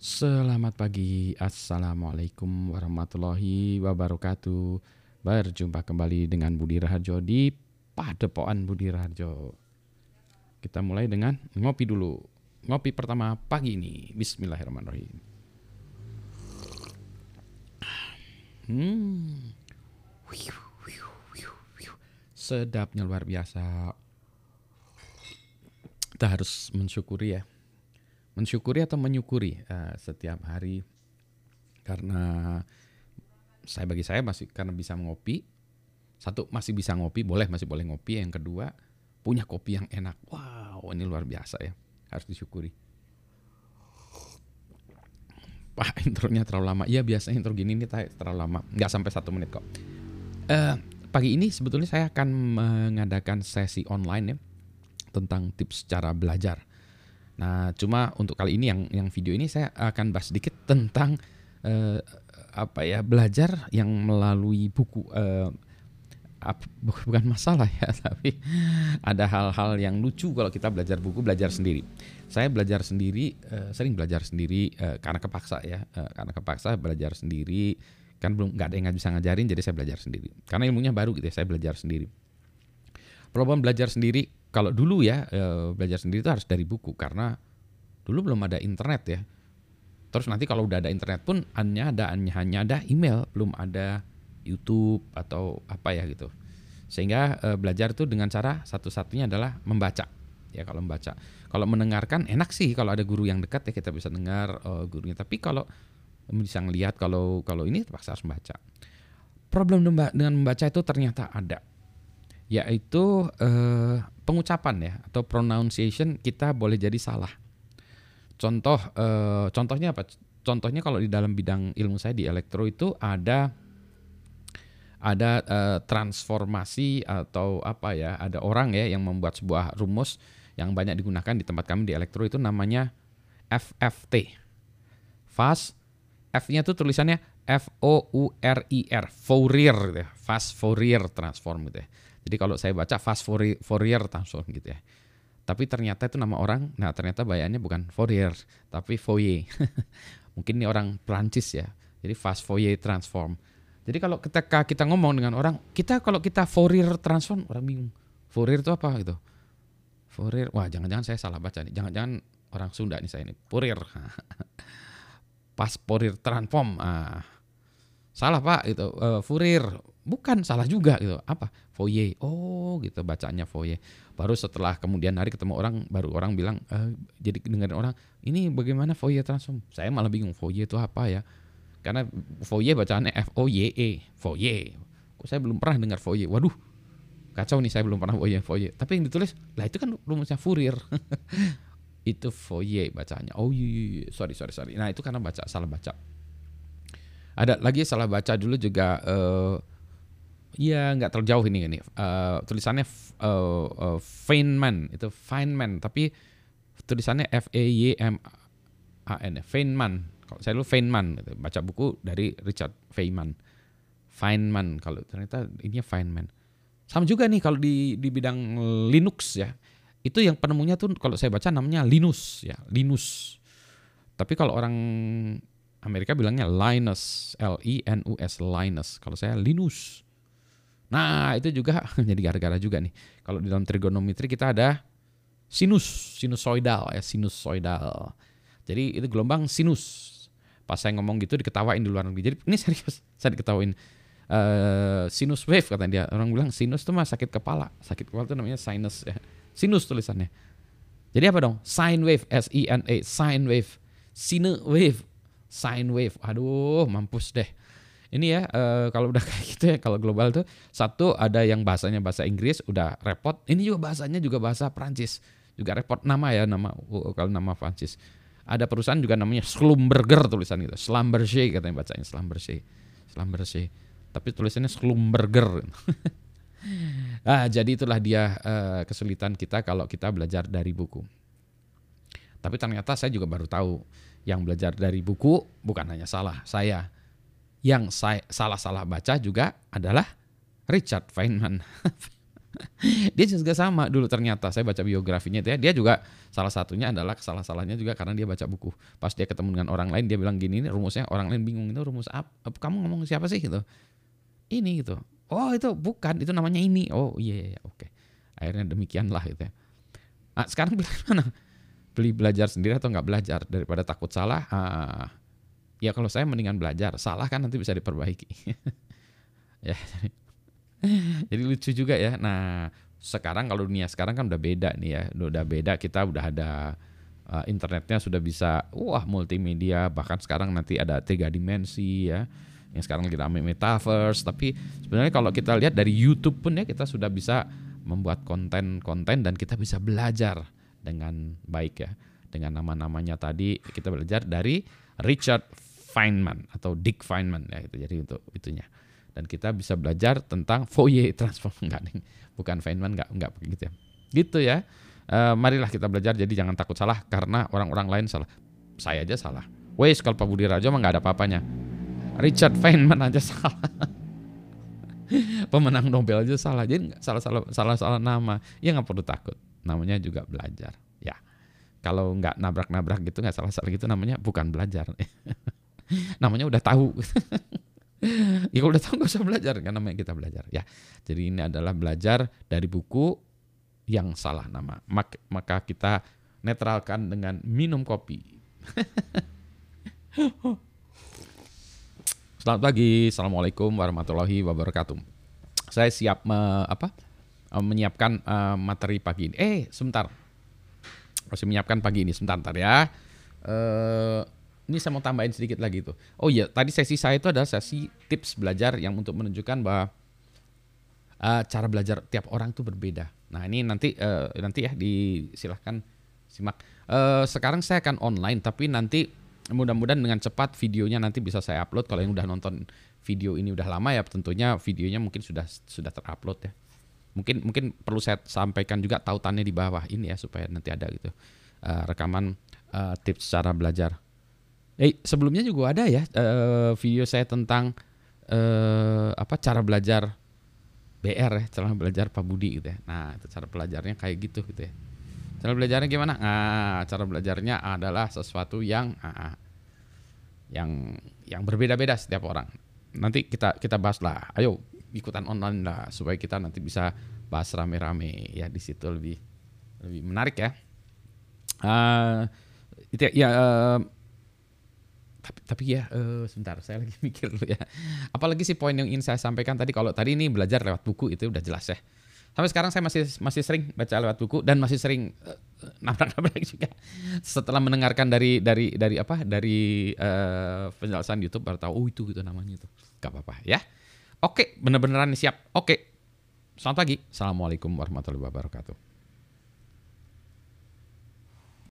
Selamat pagi, Assalamualaikum warahmatullahi wabarakatuh. Berjumpa kembali dengan Budi Raharjo di Padepokan Budi Raharjo. Kita mulai dengan ngopi dulu. Ngopi pertama pagi ini. Bismillahirrahmanirrahim. Hmm. Sedapnya luar biasa. Kita harus mensyukuri ya mensyukuri atau menyukuri uh, setiap hari. Karena saya bagi saya masih karena bisa ngopi satu masih bisa ngopi boleh masih boleh ngopi. Yang kedua punya kopi yang enak. Wow ini luar biasa ya harus disyukuri. Pak intronya terlalu lama. Iya biasanya intro gini nih terlalu lama. Nggak sampai satu menit kok. Uh, pagi ini sebetulnya saya akan mengadakan sesi online ya tentang tips cara belajar Nah, cuma untuk kali ini yang yang video ini saya akan bahas sedikit tentang uh, apa ya belajar yang melalui buku. Uh, bukan masalah ya, tapi ada hal-hal yang lucu kalau kita belajar buku belajar sendiri. Saya belajar sendiri, uh, sering belajar sendiri uh, karena kepaksa ya, uh, karena kepaksa belajar sendiri kan belum nggak ada yang bisa ngajarin jadi saya belajar sendiri. Karena ilmunya baru gitu ya, saya belajar sendiri. Problem belajar sendiri kalau dulu ya e, belajar sendiri itu harus dari buku karena dulu belum ada internet ya. Terus nanti kalau udah ada internet pun hanya ada hanya ada email, belum ada YouTube atau apa ya gitu. Sehingga e, belajar itu dengan cara satu-satunya adalah membaca. Ya kalau membaca. Kalau mendengarkan enak sih kalau ada guru yang dekat ya kita bisa dengar uh, gurunya. Tapi kalau bisa ngelihat kalau kalau ini terpaksa harus membaca. Problem dengan membaca itu ternyata ada yaitu uh, pengucapan ya atau pronunciation kita boleh jadi salah. Contoh uh, contohnya apa? Contohnya kalau di dalam bidang ilmu saya di elektro itu ada ada uh, transformasi atau apa ya? Ada orang ya yang membuat sebuah rumus yang banyak digunakan di tempat kami di elektro itu namanya FFT. Fast F-nya tuh tulisannya F O U R I R, Fourier gitu ya. Fast Fourier transform gitu ya. Jadi kalau saya baca fast Fourier transform gitu ya. Tapi ternyata itu nama orang, nah ternyata bayarnya bukan Fourier, tapi Fourier. Mungkin ini orang Prancis ya. Jadi fast Fourier transform. Jadi kalau ketika kita ngomong dengan orang, kita kalau kita Fourier transform, orang bingung. Fourier itu apa gitu? Fourier, wah jangan-jangan saya salah baca nih. Jangan-jangan orang Sunda nih saya ini. Fourier. Pas Fourier transform. Ah. Salah Pak gitu. Uh, Fourier bukan salah juga gitu. Apa? Foye oh gitu bacanya foye baru setelah kemudian hari ketemu orang baru orang bilang e, jadi dengerin orang ini bagaimana foye transform saya malah bingung foye itu apa ya? Karena foye bacaannya f o y e foye kok saya belum pernah dengar foye waduh kacau nih saya belum pernah foye foye tapi yang ditulis lah itu kan rumusnya Fourier. Itu foye bacanya. Oh iya, iya, iya. Sorry sorry sorry. Nah itu karena baca salah baca. Ada lagi salah baca dulu juga uh, Iya nggak terlalu jauh ini ini. Uh, tulisannya uh, uh, Feynman. Itu Feynman tapi tulisannya F E Y M A N Feynman. Kalau saya dulu Feynman gitu. baca buku dari Richard Feynman. Feynman kalau ternyata ini Feynman. Sama juga nih kalau di di bidang Linux ya. Itu yang penemunya tuh kalau saya baca namanya Linus ya. Linus. Tapi kalau orang Amerika bilangnya Linus L I N U S Linus. Kalau saya Linus Nah, itu juga jadi gara-gara juga nih. Kalau di dalam trigonometri kita ada sinus, sinusoidal ya, sinusoidal. Jadi itu gelombang sinus. Pas saya ngomong gitu diketawain di luar negeri. Jadi ini serius, saya diketawain. Uh, sinus wave kata dia. Orang bilang sinus itu mah sakit kepala. Sakit kepala itu namanya sinus ya. Sinus tulisannya. Jadi apa dong? Sine wave, S I N A, sine wave. Sine wave, sine wave. Aduh, mampus deh ini ya uh, kalau udah kayak gitu ya kalau global tuh satu ada yang bahasanya bahasa Inggris udah repot. Ini juga bahasanya juga bahasa Prancis juga repot nama ya nama uh, kalau nama Prancis ada perusahaan juga namanya Slumberger tulisan gitu. Slumberger katanya bacanya Slumberger Slumberger tapi tulisannya Slumberger ah jadi itulah dia uh, kesulitan kita kalau kita belajar dari buku. Tapi ternyata saya juga baru tahu yang belajar dari buku bukan hanya salah saya yang saya salah-salah baca juga adalah Richard Feynman. dia juga sama dulu ternyata. Saya baca biografinya dia dia juga salah satunya adalah salah salahnya juga karena dia baca buku. Pas dia ketemu dengan orang lain dia bilang gini ini rumusnya orang lain bingung itu rumus apa kamu ngomong siapa sih? gitu. Ini gitu. Oh itu bukan itu namanya ini. Oh iya, iya, iya oke. Akhirnya demikianlah gitu ya. Nah, sekarang mana? Beli belajar sendiri atau nggak belajar? Daripada takut salah? Ah, ya kalau saya mendingan belajar. Salah kan nanti bisa diperbaiki. Ya jadi lucu juga ya. Nah sekarang kalau dunia sekarang kan udah beda nih ya. Udah beda kita udah ada uh, internetnya sudah bisa wah multimedia. Bahkan sekarang nanti ada tiga dimensi ya. Yang sekarang lagi ramai metaverse. Tapi sebenarnya kalau kita lihat dari YouTube pun ya kita sudah bisa membuat konten-konten dan kita bisa belajar dengan baik ya. Dengan nama-namanya tadi kita belajar dari Richard Feynman atau Dick Feynman ya itu jadi untuk itunya. Dan kita bisa belajar tentang Fourier transform. Enggak nih bukan Feynman enggak enggak begitu ya. Gitu ya. E, marilah kita belajar jadi jangan takut salah karena orang-orang lain salah. Saya aja salah. Wes kalau Pak Budi Rajo mah nggak ada apa-apanya. Richard Feynman aja salah. Pemenang Nobel aja salah. Jadi salah salah salah salah nama. Ya nggak perlu takut. Namanya juga belajar. Ya. Kalau nggak nabrak-nabrak gitu nggak salah salah gitu namanya bukan belajar namanya udah tahu. ya udah tahu nggak usah belajar kan namanya kita belajar ya. Jadi ini adalah belajar dari buku yang salah nama. Maka kita netralkan dengan minum kopi. Selamat pagi, assalamualaikum warahmatullahi wabarakatuh. Saya siap me, apa? menyiapkan uh, materi pagi ini. Eh, sebentar. Masih menyiapkan pagi ini sebentar, sebentar ya. Uh, ini saya mau tambahin sedikit lagi tuh. Oh iya, tadi sesi saya itu adalah sesi tips belajar yang untuk menunjukkan bahwa uh, cara belajar tiap orang tuh berbeda. Nah ini nanti uh, nanti ya disilahkan simak. Uh, sekarang saya akan online, tapi nanti mudah-mudahan dengan cepat videonya nanti bisa saya upload. Kalau yang udah nonton video ini udah lama ya, tentunya videonya mungkin sudah sudah terupload ya. Mungkin mungkin perlu saya sampaikan juga tautannya di bawah ini ya supaya nanti ada gitu uh, rekaman uh, tips cara belajar Eh sebelumnya juga ada ya uh, video saya tentang uh, apa cara belajar BR ya, cara belajar Pak Budi gitu ya. Nah, itu cara belajarnya kayak gitu gitu ya. Cara belajarnya gimana? Nah, cara belajarnya adalah sesuatu yang uh, yang yang berbeda-beda setiap orang. Nanti kita kita bahas lah. Ayo ikutan online lah supaya kita nanti bisa bahas rame-rame ya di situ lebih lebih menarik ya. Uh, itu ya, uh, tapi ya uh, sebentar saya lagi mikir dulu ya. Apalagi sih poin yang ingin saya sampaikan tadi kalau tadi ini belajar lewat buku itu udah jelas ya. Sampai sekarang saya masih masih sering baca lewat buku dan masih sering uh, nabrak-nabrak juga. Setelah mendengarkan dari dari dari apa dari uh, penjelasan YouTube baru tahu oh itu gitu namanya itu. Gak apa-apa ya. Oke bener-beneran siap. Oke. Selamat pagi. Assalamualaikum warahmatullahi wabarakatuh